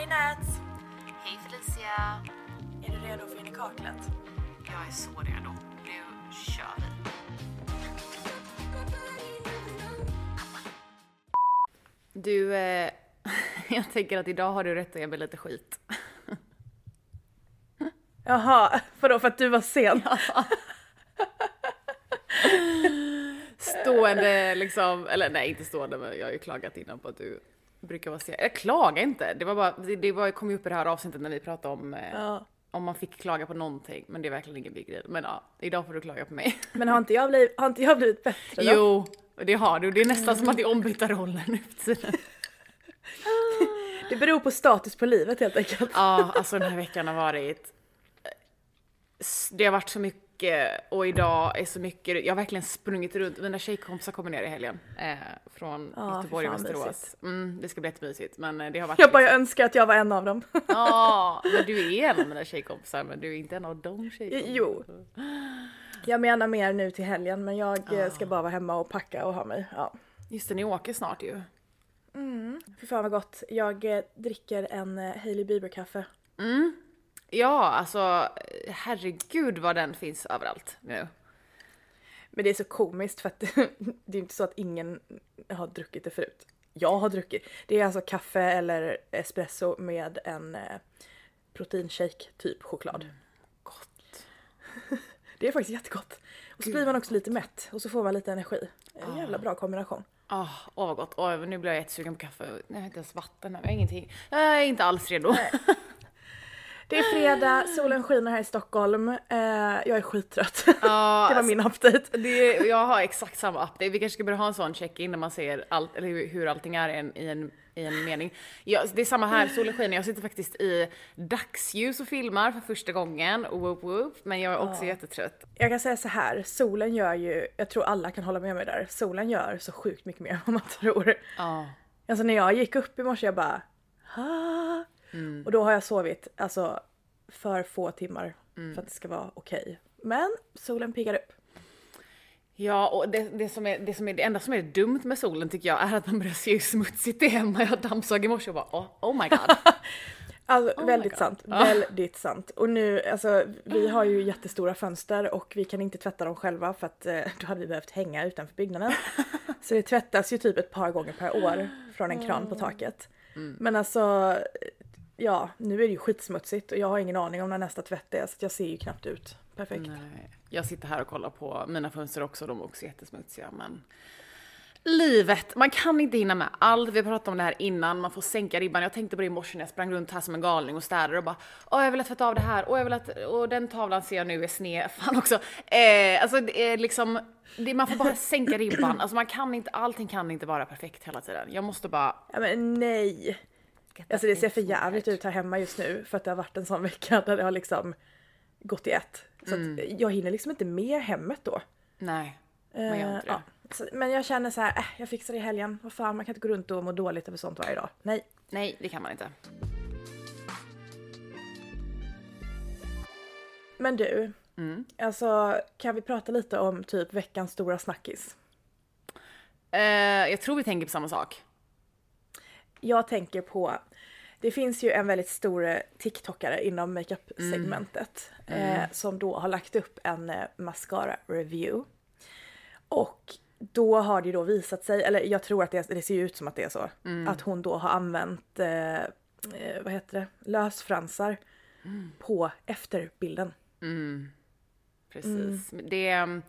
Hej Nat! Hej Felicia! Är du redo för in i kaklet? Jag är så redo. Nu kör vi. Du, eh, jag tänker att idag har du rätt att ge mig lite skit. Jaha, vadå för att du var sen? Stående liksom, eller nej inte stående men jag har ju klagat innan på att du brukar vara sen. Jag klagar inte, det var bara, det, det var, kom ju upp i det här avsnittet när vi pratade om eh, Ja. om man fick klaga på någonting, men det är verkligen ingen big deal. Men ja, idag får du klaga på mig. Men har inte jag blivit, har inte jag blivit bättre då? Jo, det har du. Det är nästan som att det är ombytta roller nu för tiden. Det beror på status på livet helt enkelt. Ja, alltså den här veckan har varit... Det har varit så mycket och idag är så mycket. Jag har verkligen sprungit runt. Mina tjejkompisar kommer ner i helgen eh, från Ja, Göteborg och Västerås. Mm, det ska bli jättemysigt, men eh, det har varit... Jag bara jag önskar att jag var en av dem. Ja, men du är en av mina tjejkompisar, men du är inte en av de tjejkompisarna. Jo. Jag menar mer nu till helgen men jag eh, ska bara vara hemma och packa och ha mig. Ja. Just det, ni åker snart ju. Fy fan vad gott. Jag eh, dricker en Hailey Bieber-kaffe. Ja, alltså herregud vad den finns överallt nu. Men det är så komiskt för att det är inte så att ingen har druckit det förut. Jag har druckit. Det är alltså kaffe eller espresso med en eh, proteinshake, typ choklad. Gott. Det är faktiskt jättegott. Och så blir man också lite mätt och så får man lite energi. En jävla bra kombination. Ah, åh vad gott. Åh, nu blir jag jättesugen på kaffe. Jag har inte ens vatten här, jag har ingenting. Jag är inte alls redo. Det är fredag, solen skiner här i Stockholm. Eh, jag är skittrött. Ja, det var min update. Det, jag har exakt samma update. Vi kanske ska börja ha en sån check-in när man ser allt, eller hur, allting är i en, i en, i en mening. Ja, det är samma här, solen skiner. Jag sitter faktiskt i dagsljus och filmar för första gången. Whoop, whoop, men jag är också jättetrött. Jag kan säga så här, solen gör ju, jag tror alla kan hålla med mig där, solen gör så sjukt mycket mer än vad man tror. Ja. Alltså när jag gick upp i morse jag bara ha. Och då har jag sovit alltså för få timmar för att det ska vara okej. Men solen piggar upp. Ja, och det, det, som är, det, som är, det enda som är dumt med solen tycker jag är att man börjar se hur smutsigt det är hemma. Jag dammsög i morse och bara oh, oh my god. Alltså my väldigt sant, väldigt sant. Och nu, alltså vi har ju jättestora fönster och vi kan inte tvätta dem själva för att eh, då hade vi behövt hänga utanför byggnaden. Så det tvättas ju typ ett par gånger per år från en kran på taket. Men alltså, ja nu är det ju skitsmutsigt och jag har ingen aning om när nästa tvätt är så att jag ser ju knappt ut. Perfekt. Nej. Jag sitter här och kollar på mina fönster också, de är också jättesmutsiga men Livet, man kan inte hinna med allt. Vi pratade om det här innan, man får sänka ribban. Jag tänkte på det i morse när jag sprang runt här som en galning och städade och bara Åh jag vill ha tvättat av det här, och jag vill att, och den tavlan ser jag nu är sned. Fan också. Eh, alltså det är liksom, det, man får bara sänka ribban. Alltså man kan inte, allting kan inte vara perfekt hela tiden. Jag måste bara Ja men nej! Alltså det ser för jävligt ut här hemma just nu för att det har varit en sån vecka där det har liksom gått i ett. Så att jag hinner liksom inte med hemmet då. Nej, man gör Eh, inte det. ja. Så, men jag känner så här, äh, jag fixar det i helgen. Vad fan, man kan inte gå runt och må dåligt över sånt varje dag. Nej. Nej, det kan man inte. Men du, Mm. alltså kan vi prata lite om typ veckans stora snackis? Eh, jag tror vi tänker på samma sak. Jag tänker på, det finns ju en väldigt stor eh, TikTokare inom makeup-segmentet eh, som då har lagt upp en eh, mascara-review. Och då har det då visat sig, eller jag tror att det, det ser ut som att det är så, att hon då har använt, eh, eh, vad heter det, lösfransar på efterbilden. Precis. Det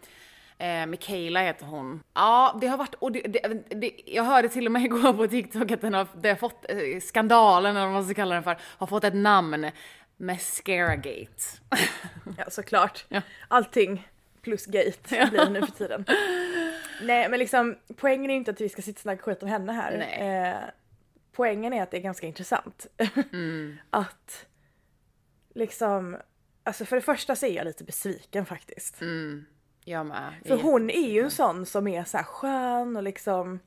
eh, Mikaela heter hon. Ja, det har varit, och det, det, det, jag hörde till och med igår på TikTok att den har, det har fått, eh, skandalen eller vad man ska kalla den för, har fått ett namn. Mascaragate. Ja, såklart. Ja. Allting plus gate blir det nu för tiden. Nej, men liksom poängen är inte att vi ska sitta och snacka skit om henne här. Nej. Eh, poängen är att det är ganska intressant. att liksom, alltså för det första så är jag lite besviken faktiskt. Jag med. För hon är ju en sån som är så här skön och liksom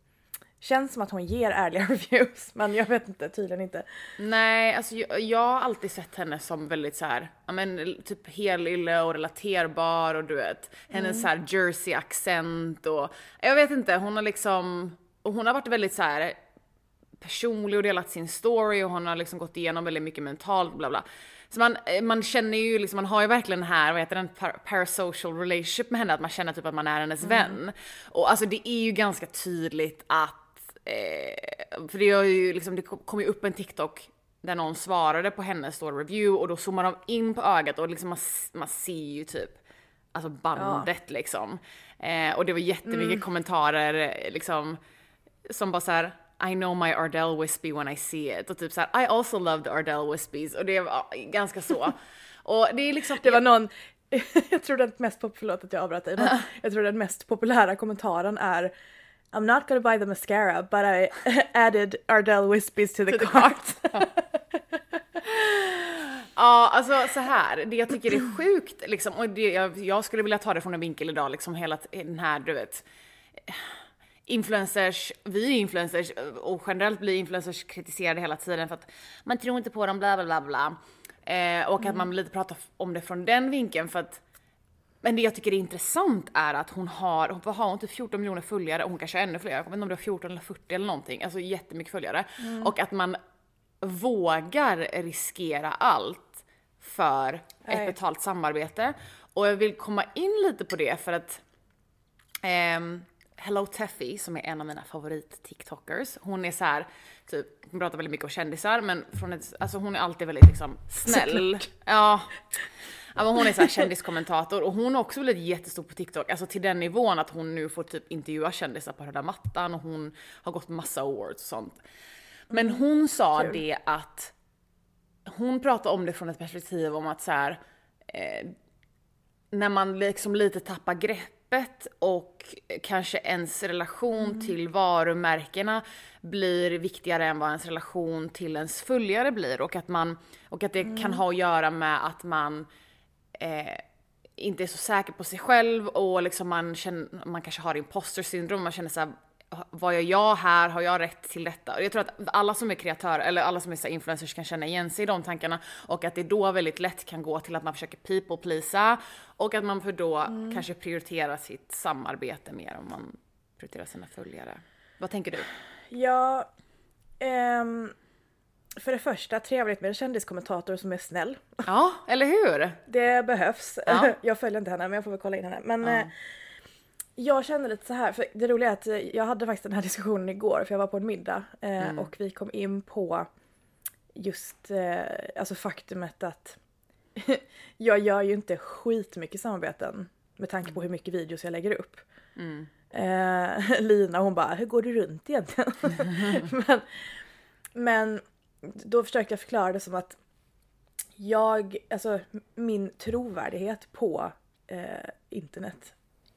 känns som att hon ger ärliga reviews. Men jag vet inte, tydligen inte. Nej, alltså jag, jag har alltid sett henne som väldigt så här, ja men typ helylle och relaterbar och du vet, hennes så här jersey-accent och jag vet inte, hon har liksom, och hon har varit väldigt så här personlig och delat sin story och hon har liksom gått igenom väldigt mycket mentalt bla bla. Så man, eh, man känner ju liksom, man har ju verkligen den här, vad heter den, par parasocial relationship med henne, att man känner typ att man är hennes vän. Och alltså det är ju ganska tydligt att, eh, för det, är ju liksom, det kom ju upp en TikTok där någon svarade på hennes då review och då zoomar de in på ögat och liksom man, man ser ju typ alltså bandet liksom. Eh, och det var jättemycket kommentarer eh, liksom som bara såhär I know my Ardell Wispy when I see it. Och typ såhär I also love the Ardell Wispies och det var ganska så. och det är liksom Det var någon, jag tror den mest, förlåt att jag avbröt dig, men jag tror den mest populära kommentaren är I'm not gonna buy the mascara but I added Ardell Wispies to the, the cart. Ja, alltså så här, det jag tycker är sjukt liksom, och det, jag, jag skulle vilja ta det från en vinkel idag, liksom hela den här, du vet, influencers, vi är influencers och generellt blir influencers kritiserade hela tiden för att man tror inte på dem, bla bla bla bla. Eh, och att man lite pratar om det från den vinkeln för att men det jag tycker är intressant är att hon har, vad har hon typ 14 miljoner följare, och hon kanske har ännu fler, jag vet inte om det var 14 eller 40 eller någonting, alltså jättemycket följare. Och att man vågar riskera allt för ett Nej. betalt samarbete. Och jag vill komma in lite på det för att ehm, Hello Teffy som är en av mina favorit-tiktokers, hon är så här, typ, hon pratar väldigt mycket om kändisar men från ett, alltså hon är alltid väldigt liksom snäll. Ja. Ja, men hon är så här kändiskommentator och hon har också blivit jättestor på TikTok, alltså till den nivån att hon nu får typ intervjua kändisar på röda mattan och hon har gått massa awards och sånt. Men hon sa Kul. det att hon pratar om det från ett perspektiv om att så här, eh, när man liksom lite tappar greppet och kanske ens relation till varumärkena blir viktigare än vad ens relation till ens följare blir. Och att man och att det kan ha att göra med att man eh, inte är så säker på sig själv och liksom man, känner, man kanske har imposter syndrom, man känner såhär vad gör jag här? Har jag rätt till detta? Och jag tror att alla som är kreatörer eller alla som är så influencers kan känna igen sig i de tankarna och att det då väldigt lätt kan gå till att man försöker people pleasa och att man för då kanske prioriterar sitt samarbete mer om man prioriterar sina följare. Vad tänker du? Ja, ehm, för det första trevligt med en kändiskommentator som är snäll. Ja, eller hur? Det behövs. Ja. Jag följer inte henne men jag får väl kolla in henne. Men eh, jag känner lite så här, för det roliga är att jag hade faktiskt den här diskussionen igår för jag var på en middag eh, och vi kom in på just eh, alltså faktumet att jag gör ju inte skitmycket samarbeten med tanke på hur mycket videos jag lägger upp. Eh, Lina hon bara, hur går du runt egentligen? men, men då försökte jag förklara det som att jag, alltså min trovärdighet på eh, internet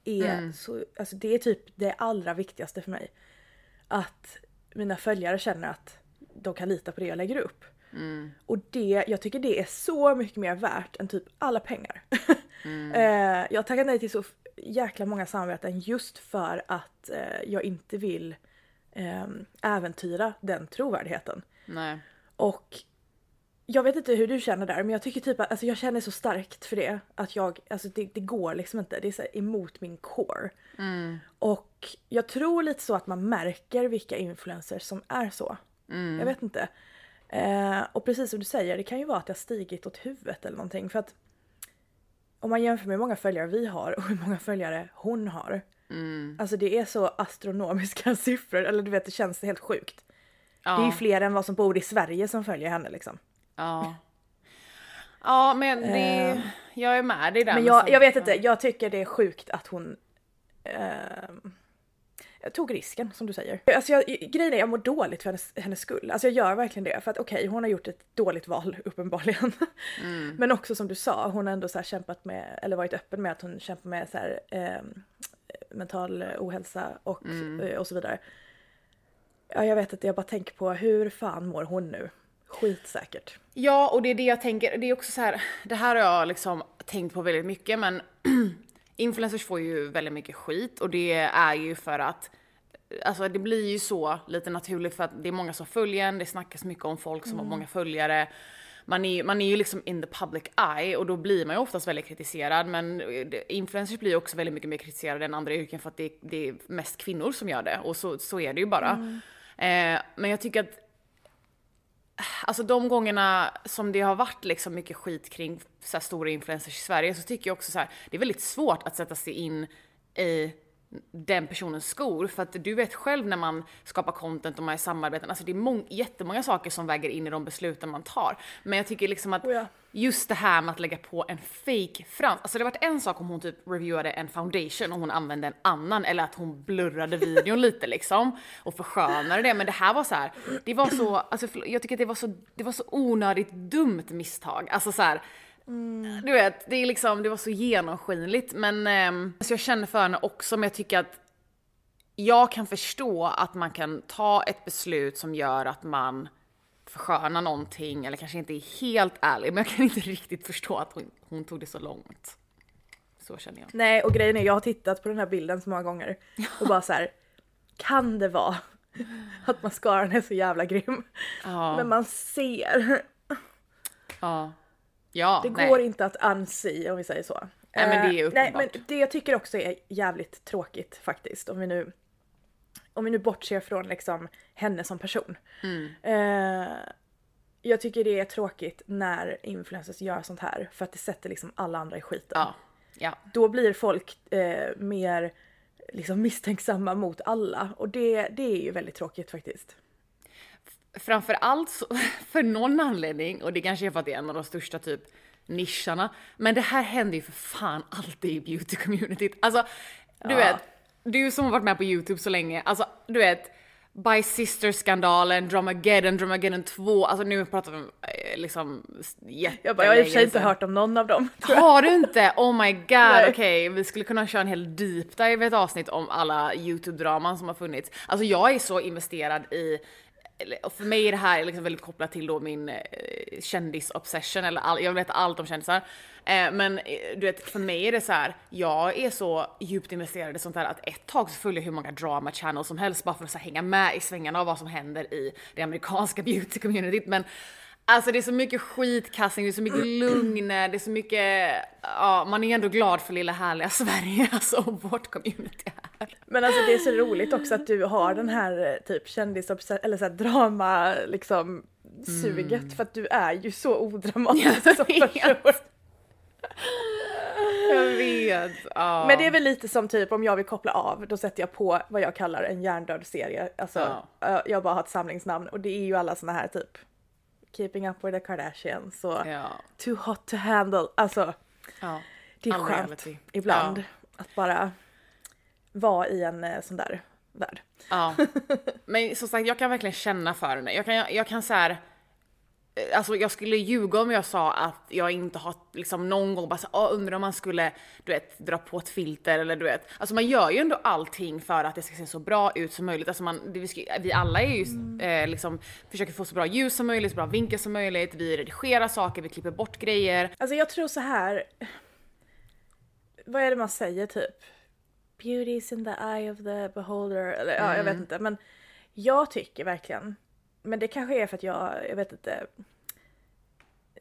är så, alltså det är typ det allra viktigaste för mig. Att mina följare känner att de kan lita på det jag lägger upp. Och det, jag tycker det är så mycket mer värt än typ alla pengar. eh, jag har tackat nej till så jäkla många samarbeten just för att eh, jag inte vill eh, äventyra den trovärdigheten. Nej. Och jag vet inte hur du känner där men jag tycker typ att alltså jag känner så starkt för det att jag, alltså det, det går liksom inte. Det är så emot min core. Och jag tror lite så att man märker vilka influencers som är så. Jag vet inte. Eh, och precis som du säger, det kan ju vara att har stigit åt huvudet eller någonting. För att om man jämför med hur många följare vi har och hur många följare hon har. Alltså det är så astronomiska siffror, eller du vet det känns helt sjukt. Det är ju Ja. fler än vad som bor i Sverige som följer henne liksom. Ja. Ja, men det, jag är med dig där. Men jag, jag vet inte, jag tycker det är sjukt att hon jag tog risken som du säger. Alltså jag, grejen är jag mår dåligt för hennes, hennes skull. Alltså jag gör verkligen det. För att okej, hon har gjort ett dåligt val uppenbarligen. Men också som du sa, hon har ändå så här kämpat med, eller varit öppen med att hon kämpar med så här, ehm, mental ohälsa och, eh, och så vidare. Ja, jag vet inte, jag bara tänker på hur fan mår hon nu? Skitsäkert. Ja, och det är det jag tänker. Det är också så här, det här har jag liksom tänkt på väldigt mycket, men influencers får ju väldigt mycket skit och det är ju för att Alltså det blir ju så lite naturligt för att det är många som följer en, det snackas mycket om folk som har många följare. Man är, man är ju liksom in the public eye och då blir man ju oftast väldigt kritiserad men influencers blir ju också väldigt mycket mer kritiserade än andra yrken för att det, det är mest kvinnor som gör det och så, så är det ju bara. Eh, men jag tycker att Alltså de gångerna som det har varit liksom mycket skit kring så här stora influencers i Sverige så tycker jag också så här, det är väldigt svårt att sätta sig in i den personens skor. För att du vet själv när man skapar content och man är samarbeten, alltså det är mång- jättemånga saker som väger in i de besluten man tar. Men jag tycker liksom att Oh ja. just det här med att lägga på en fake frans, alltså det varit en sak om hon typ reviewade en foundation och hon använde en annan eller att hon blurrade videon lite liksom och förskönade det. Men det här var så här, det var så, alltså jag tycker att det var så, det var så onödigt dumt misstag. Alltså så här, du vet, det är liksom, det var så genomskinligt. Men ehm, alltså jag känner för henne också, men jag tycker att jag kan förstå att man kan ta ett beslut som gör att man förskönar någonting eller kanske inte är helt ärlig, men jag kan inte riktigt förstå att hon, hon tog det så långt. Så känner jag. Nej och grejen är jag har tittat på den här bilden så många gånger och bara så här. Kan det vara att mascaran är så jävla grym? Ja, Men man ser. ja. Ja, Det nej. går inte att unsee om vi säger så. Nej, men det är Eh, Nej uppenbart. men det jag tycker också är jävligt tråkigt faktiskt om vi nu om vi nu bortser från liksom henne som person. Mm. Eh, jag tycker det är tråkigt när influencers gör sånt här för att det sätter liksom alla andra i skiten. Ja, ja. Då blir folk eh, mer liksom misstänksamma mot alla och det, det är ju väldigt tråkigt faktiskt. Framför allt så, för någon anledning, och det kanske är för att det är en av de största typ nischarna, men det här händer ju för fan alltid i beauty-communityt. Alltså, du vet, du som har varit med på YouTube så länge, alltså du vet, By Sister-skandalen, Dramageddon, Dramageddon 2, alltså nu pratar vi om eh, liksom Jag, bara, jag har i och för sig inte hört om någon av dem. Har du inte? Oh my god, okej vi skulle kunna köra en hel deep dive i ett avsnitt om alla YouTube-draman som har funnits. Alltså jag är så investerad i och för mig är det här liksom väldigt kopplat till då min eh, kändisobsession, eller all, jag vet allt om kändisar. Eh, men eh, du vet, för mig är det så här, jag är så djupt investerad i sånt där att ett tag så följer jag hur många drama channels som helst bara för att så här, hänga med i svängarna av vad som händer i det amerikanska beauty-communityt. Men Alltså det är så mycket skitkastning, det är så mycket lugn, det är så mycket, ja man är ändå glad för lilla härliga Sverige alltså och vårt community här. Men alltså det är så roligt också att du har den här eh, typ kändis eller så här drama liksom suget för att du är ju så odramatisk Jag som person. Jag vet. Ja. Men det är väl lite som typ om jag vill koppla av då sätter jag på vad jag kallar en hjärndöd serie. Alltså eh, jag bara har ett samlingsnamn och det är ju alla såna här typ Keeping up with the Kardashians och Ja. Too hot to handle. Alltså ja. det är All skönt reality. ibland Ja. att bara vara i en eh, sån där värld. Ja. Men som sagt, jag kan verkligen känna för henne. Jag kan, jag kan så här. Eh, Alltså jag skulle ljuga om jag sa att jag inte har liksom någon gång bara så, "Åh, undrar om man skulle du vet dra på ett filter eller du vet. Alltså man gör ju ändå allting för att det ska se så bra ut som möjligt. Alltså man, det, vi, ska, vi alla är ju eh, liksom försöker få så bra ljus som möjligt, så bra vinkel som möjligt. Vi redigerar saker, vi klipper bort grejer. Alltså jag tror så här. Vad är det man säger typ? Beauty's in the eye of the beholder. Eller ja, jag vet inte. Men jag tycker verkligen. Men det kanske är för att jag, jag vet inte.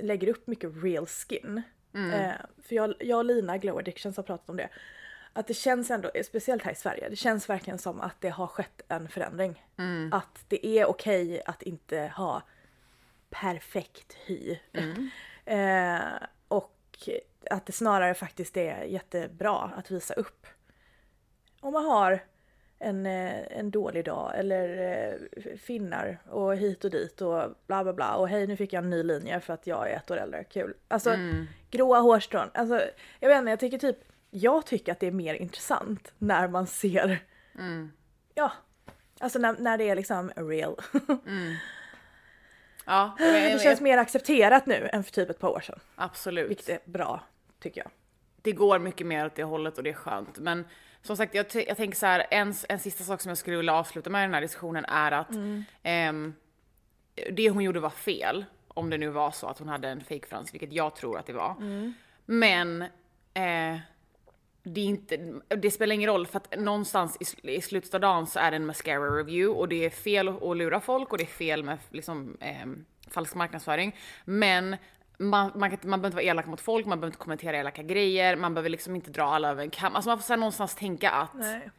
Lägger upp mycket real skin. Eh, för jag, jag och Lina, Glow Addictions, har pratat om det. Att det känns ändå, speciellt här i Sverige, det känns verkligen som att det har skett en förändring. Att det är okej att inte ha perfekt hy. Eh, och att det snarare faktiskt är jättebra att visa upp. Om man har en, eh, en dålig dag eller eh, finnar och hit och dit och bla bla bla och hej nu fick jag en ny linje för att jag är ett år äldre, kul. Alltså gråa hårstrån, alltså jag vet inte, jag tycker typ, jag tycker att det är mer intressant när man ser, ja, alltså när, när det är liksom real. Ja, Det känns mer accepterat nu än för typ ett par år sedan. absolut. Vilket är bra, tycker jag. det går mycket mer åt det hållet och det är skönt. Men som sagt, jag, jag tänker så här, en, en sista sak som jag skulle vilja avsluta med i den här diskussionen är att ehm, det hon gjorde var fel. Om det nu var så att hon hade en fake frans, vilket jag tror att det var. Men eh, det, inte, det spelar ingen roll för att någonstans i, i slutet av dagen så är det en mascara review och det är fel att lura folk och det är fel med liksom, ehm, falsk marknadsföring. Men man, man, man behöver inte vara elak mot folk, man behöver inte kommentera elaka grejer, man behöver liksom inte dra alla över en kam. Alltså man får så någonstans tänka att Nej.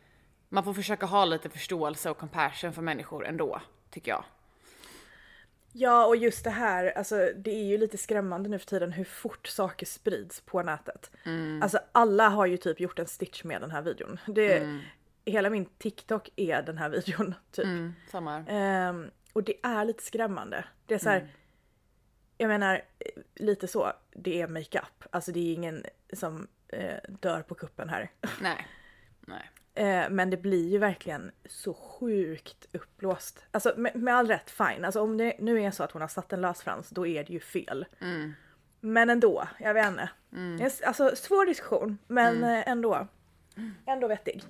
Man får försöka ha lite förståelse och compassion för människor ändå, tycker jag. Ja, och just det här, alltså det är ju lite skrämmande nu för tiden hur fort saker sprids på nätet. Alltså alla har ju typ gjort en stitch med den här videon. Det, Hela min TikTok är den här videon, typ. Mm, samma. Ehm, och det är lite skrämmande. Det är så här, jag menar eh, lite så, det är makeup. Alltså det är ingen som eh, dör på kuppen här. Nej. Nej. Eh, men det blir ju verkligen så sjukt uppblåst. Alltså med, med all rätt, fine. Alltså om det nu är så att hon har satt en lösfrans, då är det ju fel. Men ändå, jag vet inte. S- Alltså svår diskussion, men eh, ändå. Ändå vettig.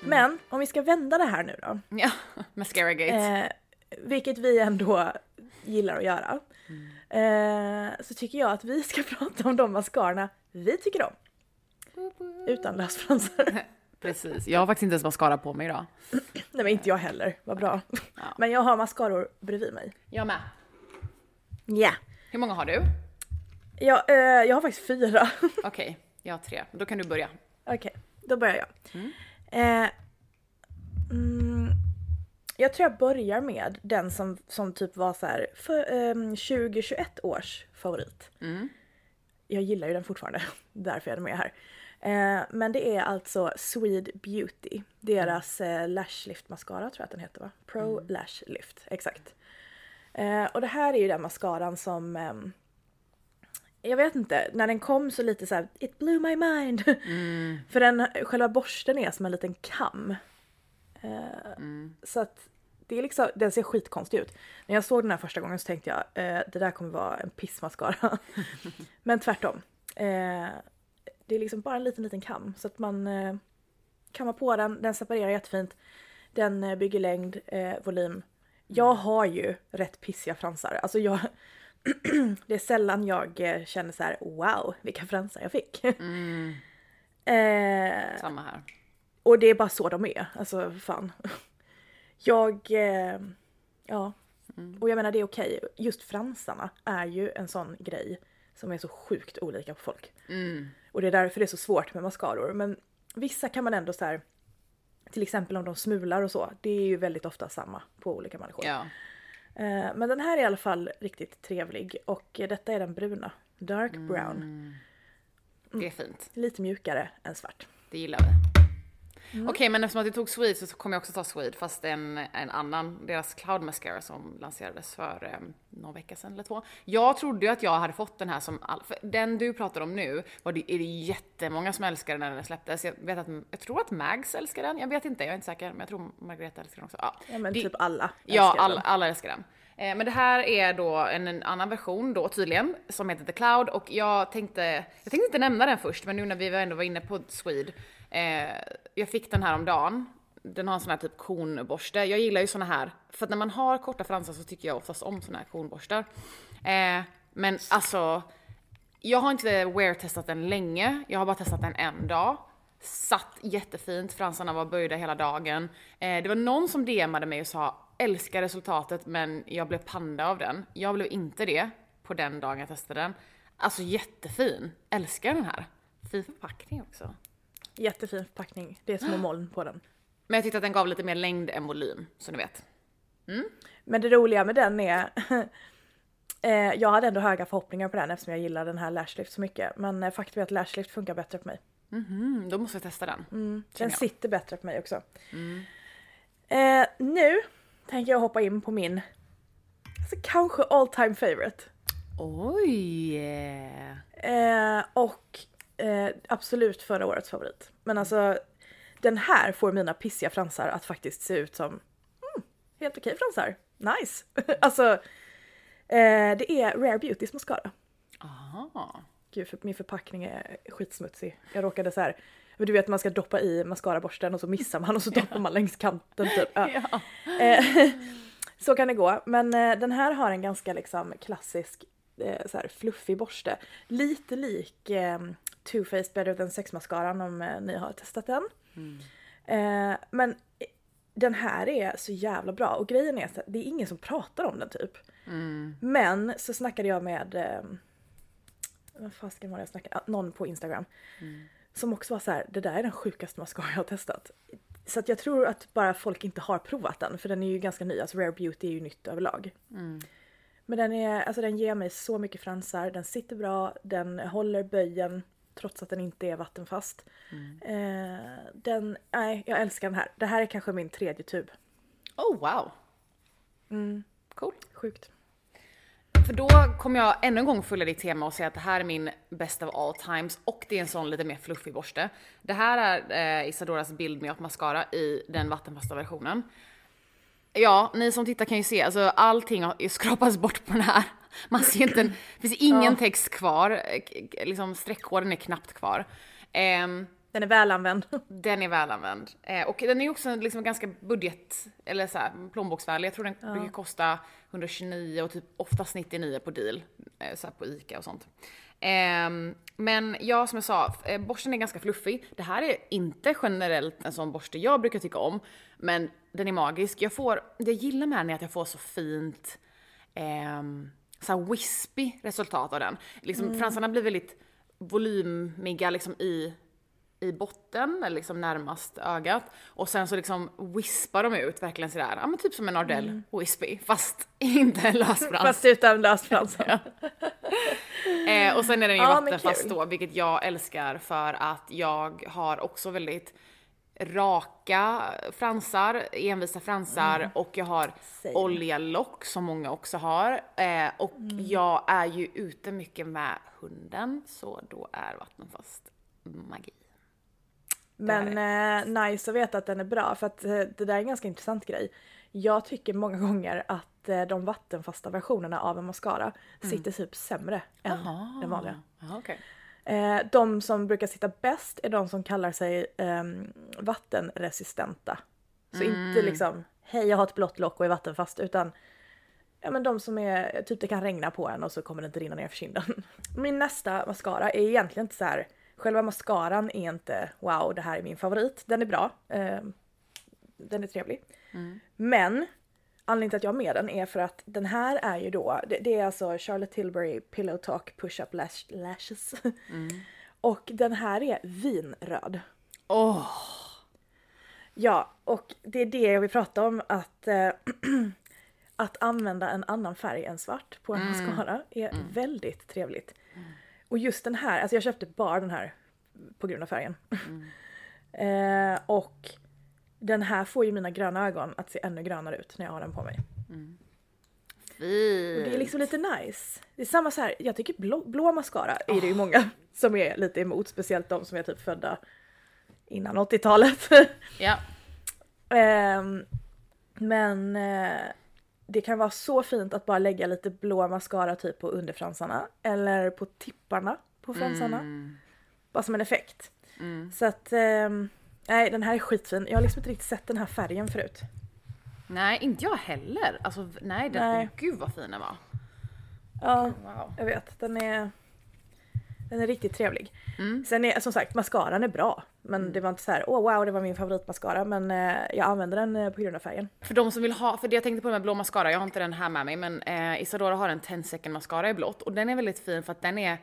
Men om vi ska vända det här nu då. Ja, mascara gate. Eh, vilket vi ändå gillar att göra. Eh, så tycker jag att vi ska prata om de mascarorna vi tycker om. Utan lösfransar. Precis. Jag har faktiskt inte ens mascara på mig idag. Nej men inte jag heller, vad bra. Men jag har mascaror bredvid mig. Jag med. Ja. Hur många har du? Jag, eh, jag har faktiskt fyra. Okej, jag har tre. Då kan du börja. Okej, då börjar jag. Eh, mm, jag tror jag börjar med den som, som typ var så här för, ehm, 2021 års favorit. Jag gillar ju den fortfarande, därför är den med här. Eh, men det är alltså Swede Beauty. Deras eh, Lash Lift Mascara tror jag att den heter va? Pro Lash Lift, exakt. Eh, och det här är ju den mascaran som ehm, jag vet inte, när den kom så lite så här, it blew my mind. För den, själva borsten är som en liten kam. Eh, Så att det är liksom, den ser skitkonstig ut. När jag såg den här första gången så tänkte jag, eh, det där kommer vara en pissmascara. Men tvärtom. Eh, det är liksom bara en liten, liten kam. Så att man eh, kammar på den, den separerar jättefint. Den eh, bygger längd, eh, volym. Jag har ju rätt pissiga fransar. Alltså jag, det är sällan jag känner så här: wow vilka fransar jag fick. eh, Samma här. Och det är bara så de är, alltså fan. Jag, eh, ja. Och jag menar det är okej, just fransarna är ju en sån grej som är så sjukt olika på folk. Och det är därför det är så svårt med mascaror. Men vissa kan man ändå så här, till exempel om de smular och så, det är ju väldigt ofta samma på olika människor. Ja. Eh, Men den här är i alla fall riktigt trevlig och detta är den bruna. Dark brown. Det är fint. Lite mjukare än svart. Det gillar vi. Okej, men eftersom att du tog Swede så kommer jag också ta Swede, fast en, en annan, deras Cloud Mascara som lanserades för eh, någon vecka sedan eller två. Jag trodde ju att jag hade fått den här som, all, för den du pratar om nu, var det, är det jättemånga som älskade när den släpptes. Jag, vet att, jag tror att Mags älskar den, jag vet inte, jag är inte säker, men jag tror Margareta älskar den också. Ja, Ja men Det- typ alla Ja, älskar alla, den. alla älskar den. Eh, Men det här är då en, en annan version då tydligen, som heter The Cloud och jag tänkte, jag tänkte inte nämna den först, men nu när vi ändå var inne på Swede, eh, jag fick den här om dagen. Den har en sån här typ kornborste. Jag gillar ju såna här, för att när man har korta fransar så tycker jag oftast om såna här kornborstar. Eh, men alltså, jag har inte wear-testat den länge, jag har bara testat den en dag. Satt jättefint, fransarna var böjda hela dagen. Eh, det var någon som DMade mig och sa älskar resultatet men jag blev panda av den. Jag blev inte det på den dagen jag testade den. Alltså jättefin, älskar den här. Fin förpackning också. Jättefin förpackning. Det är små moln på den. Men jag tyckte att den gav lite mer längd än volym, så ni vet. Men det roliga med den är eh, jag hade ändå höga förhoppningar på den eftersom jag gillar den här Lashlift så mycket. Men eh, faktum är att Lashlift funkar bättre på mig. Mm, då måste jag testa den. Den känner jag. sitter bättre på mig också. Eh, nu tänker jag hoppa in på min alltså, kanske all time favorite. Oj! Eh, och eh, absolut förra årets favorit. Men alltså den här får mina pissiga fransar att faktiskt se ut som mm, helt okej fransar. Nice! alltså eh, det är Rare Beautys mascara. Aha. Gud, för min förpackning är skitsmutsig. Jag råkade så här, du vet man ska doppa i mascaraborsten och så missar man och så doppar man längs kanten typ. Ja. Eh, så kan det gå. Men eh, den här har en ganska liksom klassisk eh, så här fluffig borste. Lite lik Too Faced Better Than Sex mascaran om eh, ni har testat den. Eh, men den här är så jävla bra och grejen är att det är ingen som pratar om den typ. Men så snackade jag med, eh, vad fasiken var det jag snackade, ah, någon på Instagram. Som också var så här, det där är den sjukaste mascara jag har testat. Så att jag tror att bara folk inte har provat den, för den är ju ganska ny. Alltså Rare Beauty är ju nytt överlag. Men den, är, alltså den ger mig så mycket fransar, den sitter bra, den håller böjen trots att den inte är vattenfast. Eh, den, nej, jag älskar den här. Det här är kanske min tredje tub. Oh wow! Cool. Sjukt. För då kommer jag ännu en gång följa ditt tema och säga att det här är min bäst of all times och det är en sån lite mer fluffig borste. Det här är eh, Isadoras Build Me Up Mascara i den vattenfasta versionen. Ja, ni som tittar kan ju se, alltså allting har skrapats bort på den här. Man ser inte, en, det finns ingen text kvar, eh, liksom streckkoden är knappt kvar. Ehm, Den är välanvänd. den är välanvänd. Eh, och den är också liksom ganska budget, eller så här, plånboksvänlig. Jag tror den brukar kosta 129 och typ oftast 99 på deal. Eh, så på ICA och sånt. Ehm, men ja, som jag sa, eh, borsten är ganska fluffig. Det här är inte generellt en sån borste jag brukar tycka om. Men den är magisk. Jag får, det jag gillar med den är att jag får så fint ehm, så wispy resultat av den. Liksom, Fransarna blir väldigt volymiga liksom i i botten, eller liksom närmast ögat. Och sen så liksom wispar de ut verkligen sådär, ja men typ som en Ardell wispy, fast inte en lösfrans. Fast utan lösfrans. Eh, och sen är den ju Ja, vattenfast då, vilket jag älskar för att jag har också väldigt raka fransar, envisa fransar och jag har Mm. Same. oljalock som många också har. Eh, och Mm. jag är ju ute mycket med hunden, så då är vattenfast magi. Men eh, nice att veta att den är bra för att eh, det där är en ganska intressant grej. Jag tycker många gånger att eh, de vattenfasta versionerna av en mascara sitter typ sämre än den vanliga. Jaha, okej. Eh, de som brukar sitta bäst är de som kallar sig ehm, vattenresistenta. Så inte liksom, hej jag har ett blått lock och är vattenfast utan Ja men de som är, typ det kan regna på en och så kommer det inte rinna ner för kinden. Min nästa mascara är egentligen inte så här. själva mascaran är inte wow det här är min favorit. Den är bra. Eh, den är trevlig. Men anledningen till att jag har med den är för att den här är ju då, det, det är alltså Charlotte Tilbury Pillow Talk Push Up lash, Lashes. och den här är vinröd. Åh, Ja, och det är det jag vill prata om att eh, att använda en annan färg än svart på en mascara är väldigt trevligt. Och just den här, alltså jag köpte bara den här på grund av färgen. eh, och den här får ju mina gröna ögon att se ännu grönare ut när jag har den på mig. fint. Och det är liksom lite nice. Det är samma så här, jag tycker blå, blå mascara är det ju många som är lite emot, speciellt de som är typ födda innan 80-talet. Ja. Ehm, men eh, det kan vara så fint att bara lägga lite blå mascara typ på underfransarna eller på tipparna på fransarna. Bara som en effekt. Så att, ehm, nej den här är skitfin. Jag har liksom inte riktigt sett den här färgen förut. Nej, inte jag heller. Alltså nej, den, Nej. Åh, gud vad fin den var. Ja, Wow. jag vet. Den är, den är riktigt trevlig. Mm. Sen är som sagt mascaran är bra. Men det var inte så här, åh wow det var min favoritmascara. Men eh, jag använder den eh, på grund av färgen. För de som vill ha, för det jag tänkte på med blå mascara, jag har inte den här med mig, men eh, Isadora har en 10 second mascara i blått och den är väldigt fin för att den är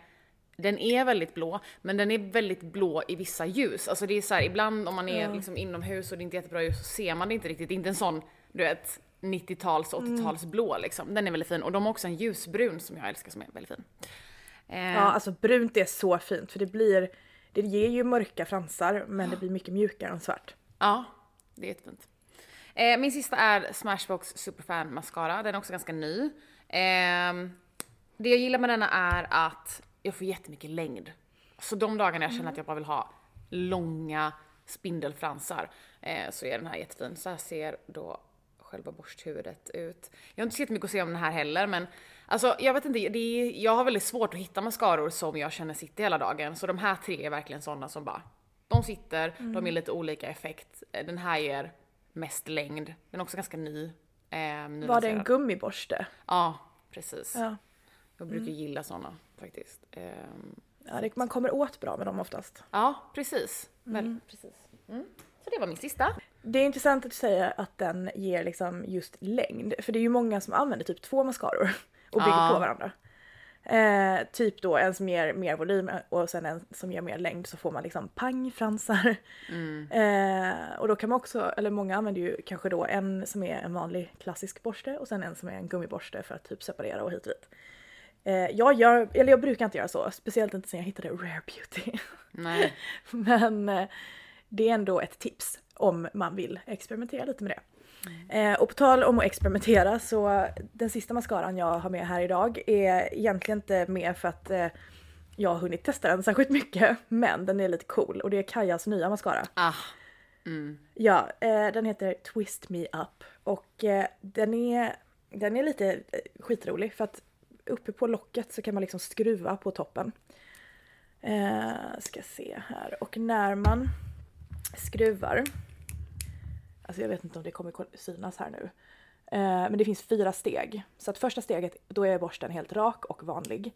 den är väldigt blå, men den är väldigt blå i vissa ljus. Alltså det är så här, ibland om man är liksom inomhus och det är inte jättebra ljus så ser man det inte riktigt. Det är inte en sån, du vet, 90-tals, 80-tals blå liksom. Den är väldigt fin och de har också en ljusbrun som jag älskar som är väldigt fin. Eh, Ja alltså brunt är så fint för det blir, det ger ju mörka fransar men det blir mycket mjukare än svart. Ja, det är jättefint. Eh, min sista är Smashbox Superfan Mascara. Den är också ganska ny. Ehm, det jag gillar med denna är att jag får jättemycket längd. Så de dagarna jag känner att jag bara vill ha långa spindelfransar eh, så är den här jättefin. Så här ser då själva borsthuvudet ut. Jag har inte sett mycket att se om den här heller men alltså jag vet inte, det är, jag har väldigt svårt att hitta mascaror som jag känner sitter hela dagen. Så de här tre är verkligen sådana som bara, de sitter, de är lite olika effekt. Den här ger mest längd. Den är också ganska ny. Eh, Var det en gummiborste? Ja, precis. Ja. Jag brukar gilla sådana faktiskt. Ehm, ja det, man kommer åt bra med dem oftast. ja, precis. Väl, precis. Mm. Så det var min sista. Det är intressant att du säger att den ger liksom just längd. För det är ju många som använder typ två mascaror och bygger Ja. på varandra. Eh, typ då en som ger mer volym och sen en som ger mer längd så får man liksom pangfransar. Eh, och då kan man också, eller många använder ju kanske då en som är en vanlig klassisk borste och sen en som är en gummiborste för att typ separera och hit och dit. Eh, jag gör, eller jag brukar inte göra så, speciellt inte sen jag hittade Rare Beauty. Nej. Men eh, det är ändå ett tips om man vill experimentera lite med det. Eh, och på tal om att experimentera så den sista mascaran jag har med här idag är egentligen inte med för att jag har hunnit testa den särskilt mycket men den är lite cool och det är Kajas nya mascara. Ah. Ja, eh, den heter Twist Me Up och den, är, den är lite skitrolig för att uppe på locket så kan man liksom skruva på toppen. Eh, ska se här och när man skruvar, alltså jag vet inte om det kommer synas här nu, eh, men det finns fyra steg. Så att första steget, då är borsten helt rak och vanlig.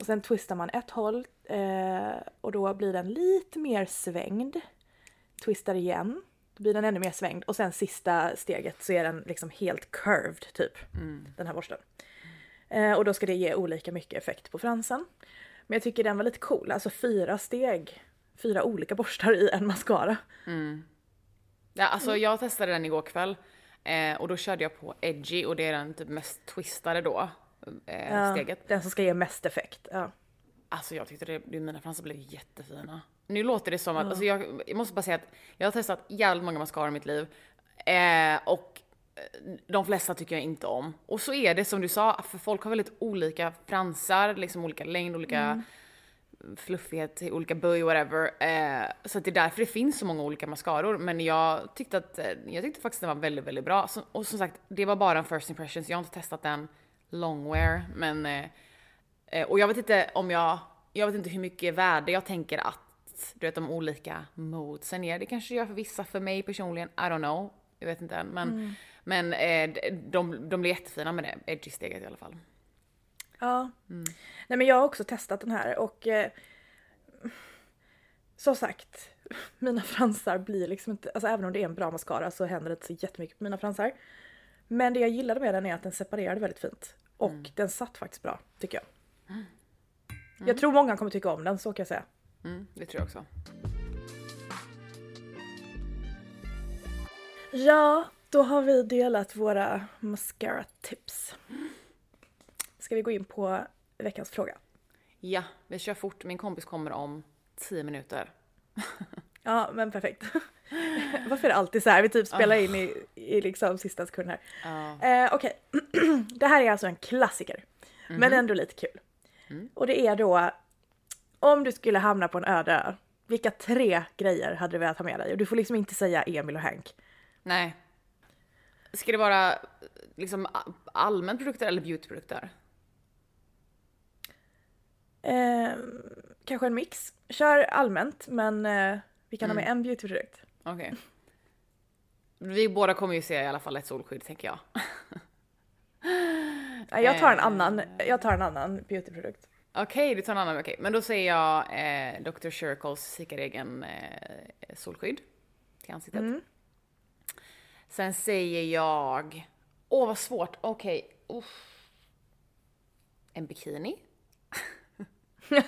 Och sen twistar man ett håll eh, och då blir den lite mer svängd. Twistar igen, då blir den ännu mer svängd och sen sista steget så är den liksom helt curved typ, den här borsten. Eh, och då ska det ge olika mycket effekt på fransen. Men jag tycker den var lite cool, alltså fyra steg, fyra olika borstar i en mascara. Ja, alltså jag testade den igår kväll eh, och då körde jag på edgy och det är den typ mest twistade då. Eh, Ja, steget. Den som ska ge mest effekt. Ja. Alltså jag tyckte det, mina fransar blev jättefina. Nu låter det som att, alltså jag, jag måste bara säga att jag har testat jävligt många mascaror i mitt liv. Eh, och de flesta tycker jag inte om. Och så är det som du sa, för folk har väldigt olika fransar, liksom olika längd, olika fluffighet, olika böj, whatever. Eh, så att det är därför det finns så många olika mascaror. Men jag tyckte att, eh, jag tyckte faktiskt den var väldigt, väldigt bra. Så, och som sagt, det var bara en first impression, så jag har inte testat den longwear. Men, eh, eh, och jag vet inte om jag, jag vet inte hur mycket värde jag tänker att, du vet de olika modesen ger. Det kanske gör för vissa, för mig personligen, I don't know. Jag vet inte än. Men, men eh, de, de blir jättefina med det, edgy-steget i alla fall. Ja. Nej men jag har också testat den här och eh, som sagt, mina fransar blir liksom inte, alltså även om det är en bra mascara så händer det inte så jättemycket på mina fransar. Men det jag gillade med den är att den separerade väldigt fint. Och den satt faktiskt bra, tycker jag. Jag tror många kommer tycka om den, så kan jag säga. Mm, det tror jag också. Ja, då har vi delat våra mascara-tips. Ska vi gå in på veckans fråga? Ja, vi kör fort. Min kompis kommer om 10 minuter. Ja, men perfekt. Varför är det alltid så här? Vi typ spelar in i, i liksom sista sekund här. Ja. Eh, Okej, det här är alltså en klassiker. Men ändå lite kul. Och det är då, om du skulle hamna på en öde ö, vilka tre grejer hade du velat ha med dig? Och du får liksom inte säga Emil och Hank. Nej. Ska det vara liksom allmän produkter eller beautyprodukter? Eh, kanske en mix. Kör allmänt, men eh, vi kan ha med en beautyprodukt. Okej. Vi båda kommer ju se i alla fall ett solskydd tänker jag. Nej, jag tar en annan, jag tar en annan beautyprodukt. Okej, du tar en annan. Okej, men då säger jag eh, Dr. Circles Cicaregen eh, solskydd till ansiktet. Sen säger jag, åh vad svårt, okej, uff. En bikini.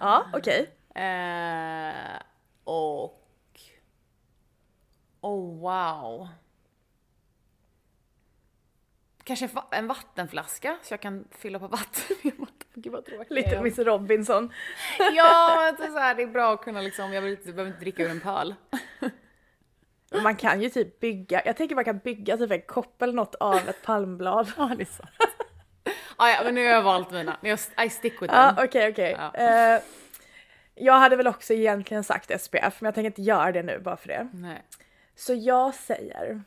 Ja, okej. Eh, och... Oh wow. Kanske en vattenflaska så jag kan fylla på vatten. Gud vad tråkigt. Lite Miss Robinson. Ja, det är, så här, det är bra att kunna liksom, jag vill inte- behöver inte dricka ur en pöl. Man kan ju typ bygga, jag tänker man kan bygga typ en kopp eller något av ett palmblad. Ja, det är sant. Ah, ja, men nu har jag valt mina. Jag, I stick with Ja, them. okej, okej. Ja. Eh, jag hade väl också egentligen sagt SPF, men jag tänker inte göra det nu bara för det. Nej. Så jag säger...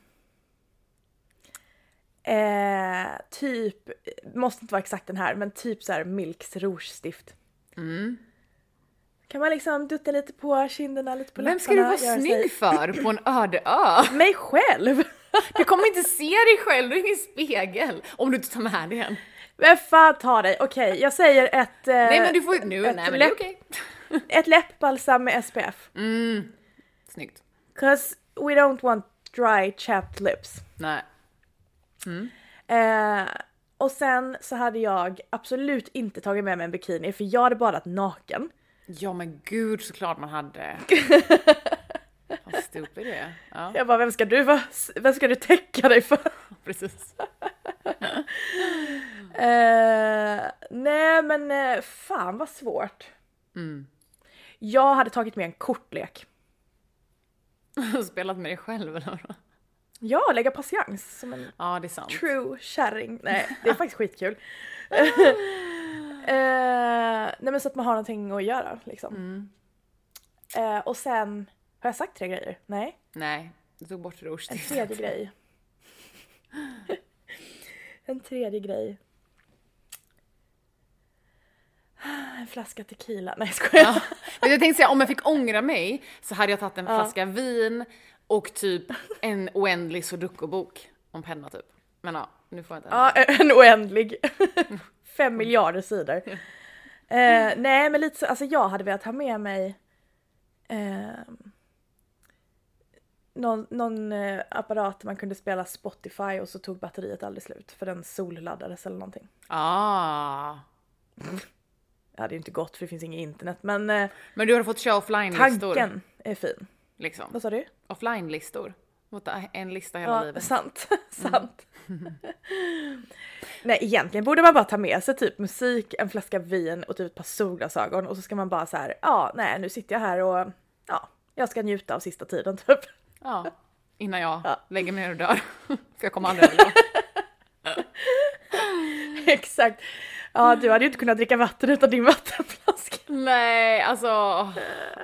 Eh, typ, måste inte vara exakt den här, men typ så här Milks rouge-stift. Mm. Kan man liksom dutta lite på kinderna, lite på Vem ska du vara göra sig- snygg för på en öde ö? Mig själv! Du kommer inte se dig själv, du är ingen spegel. Om du inte tar med dig en. Vem fan tar dig? Okej, jag säger ett, eh, Nej men du får nu, ett nej men det är läpp- okej. ett läppbalsam med SPF. Mm. Snyggt. Cause we don't want dry chapped lips. Nej. Eh, och sen så hade jag absolut inte tagit med mig en bikini för jag hade badat naken. Ja men gud såklart man hade. Vad stupid det är. Ja, Jag bara, vem ska du, vara- vem ska du täcka dig för? precis. Eh, nej men eh, fan vad svårt. Mm. Jag hade tagit med en kortlek. Spelat med dig själv eller vadå? Ja, lägga patiens som en Ja det är sant. true kärring. Nej, det är faktiskt skitkul. Eh, nej men så att man har någonting att göra liksom. Mm. Eh, och sen, har jag sagt tre grejer? Nej, Nej, du tog bort en rouge tredje grej. en tredje grej. En flaska tequila. Nej skojar. Ja. Men jag tänkte säga om jag fick ångra mig så hade jag tagit en flaska vin och typ en oändlig sudoku-bok om penna typ. Men ja, nu får jag inte. Ja, en oändlig. Fem miljarder sidor. Eh, nej men lite så, alltså jag hade velat ha med mig eh, någon, någon eh, apparat man kunde spela Spotify och så tog batteriet aldrig slut för den solladdades eller någonting. Ah. Det hade ju inte gått för det finns inget internet men eh, Men du har fått köra offline-listor. tanken är fin. Liksom. Vad sa du? Offline-listor. Mot En lista hela Ja, livet. sant. sant. Nej, egentligen borde man bara ta med sig typ musik, en flaska vin och typ ett par solglasögon och så ska man bara så här, ja, nej, nu sitter jag här och ja, jag ska njuta av sista tiden typ. Ja. Innan jag Ja. lägger mig ner och dör. För jag kommer aldrig överleva. Exakt. Ja, du hade ju inte kunnat dricka vatten utan din vattenflaska. Nej, alltså.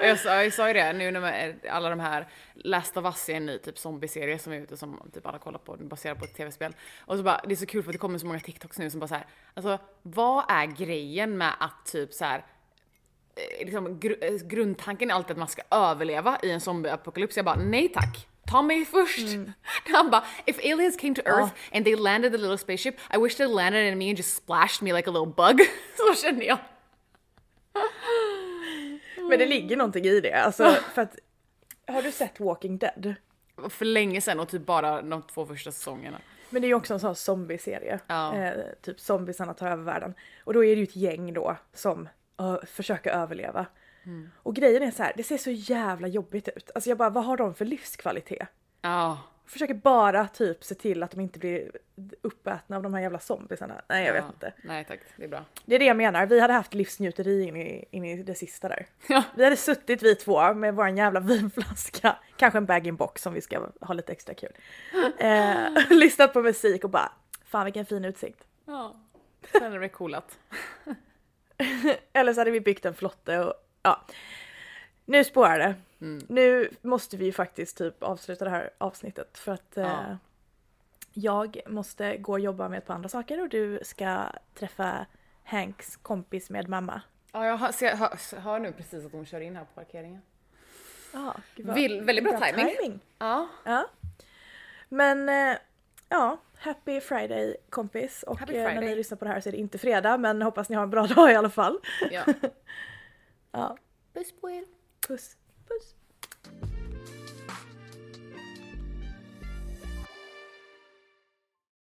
Jag sa, jag sa ju det nu när alla de här Last of Us är en ny typ zombieserie som är ute som typ alla kollar på, baserad på ett tv-spel. Och så bara, det är så kul för att det kommer så många TikToks nu som bara så här, alltså vad är grejen med att typ så här eh, liksom, gru, eh, grundtanken är alltid att man ska överleva i en zombieapokalyps. Jag bara nej tack. Ta mig först! Han bara, if aliens came to earth and they landed the little spaceship, I wish they landed in me and just splashed me like a little bug. så känner jag. Men det ligger någonting i det, alltså för att har du sett Walking Dead? För länge sedan och typ bara de två första säsongerna. Men det är ju också en sån zombieserie. Ja. Eh, typ zombiesarna tar över världen. Och då är det ju ett gäng då som uh, försöker överleva. Och grejen är så här, det ser så jävla jobbigt ut. Alltså jag bara, vad har de för livskvalitet? Ja. Försöker bara typ se till att de inte blir uppätna av de här jävla zombiesarna. Nej jag vet ja. inte. Nej tack, det är bra. Det är det jag menar, vi hade haft livsnjuteri in i, in i det sista där. Ja. Vi hade suttit vi två med våran jävla vinflaska, kanske en bag-in-box om vi ska ha lite extra kul. Eh, lyssnat på musik och bara, fan vilken fin utsikt. ja. Sen är det coolat. Eller så hade vi byggt en flotte och ja. Nu spårar det. Nu måste vi ju faktiskt typ avsluta det här avsnittet för att eh, Ja. jag måste gå och jobba med ett par andra saker och du ska träffa Hanks kompis med mamma. Ja, jag hör, ser, hör, hör nu precis att hon kör in här på parkeringen. Ja, Vill- väldigt bra timing. Ja. Ja. Men eh, ja, happy friday kompis och Happy eh, när Friday. ni lyssnar på det här så är det inte fredag men hoppas ni har en bra dag i alla fall. ja. Ja, Puss på er puss, puss.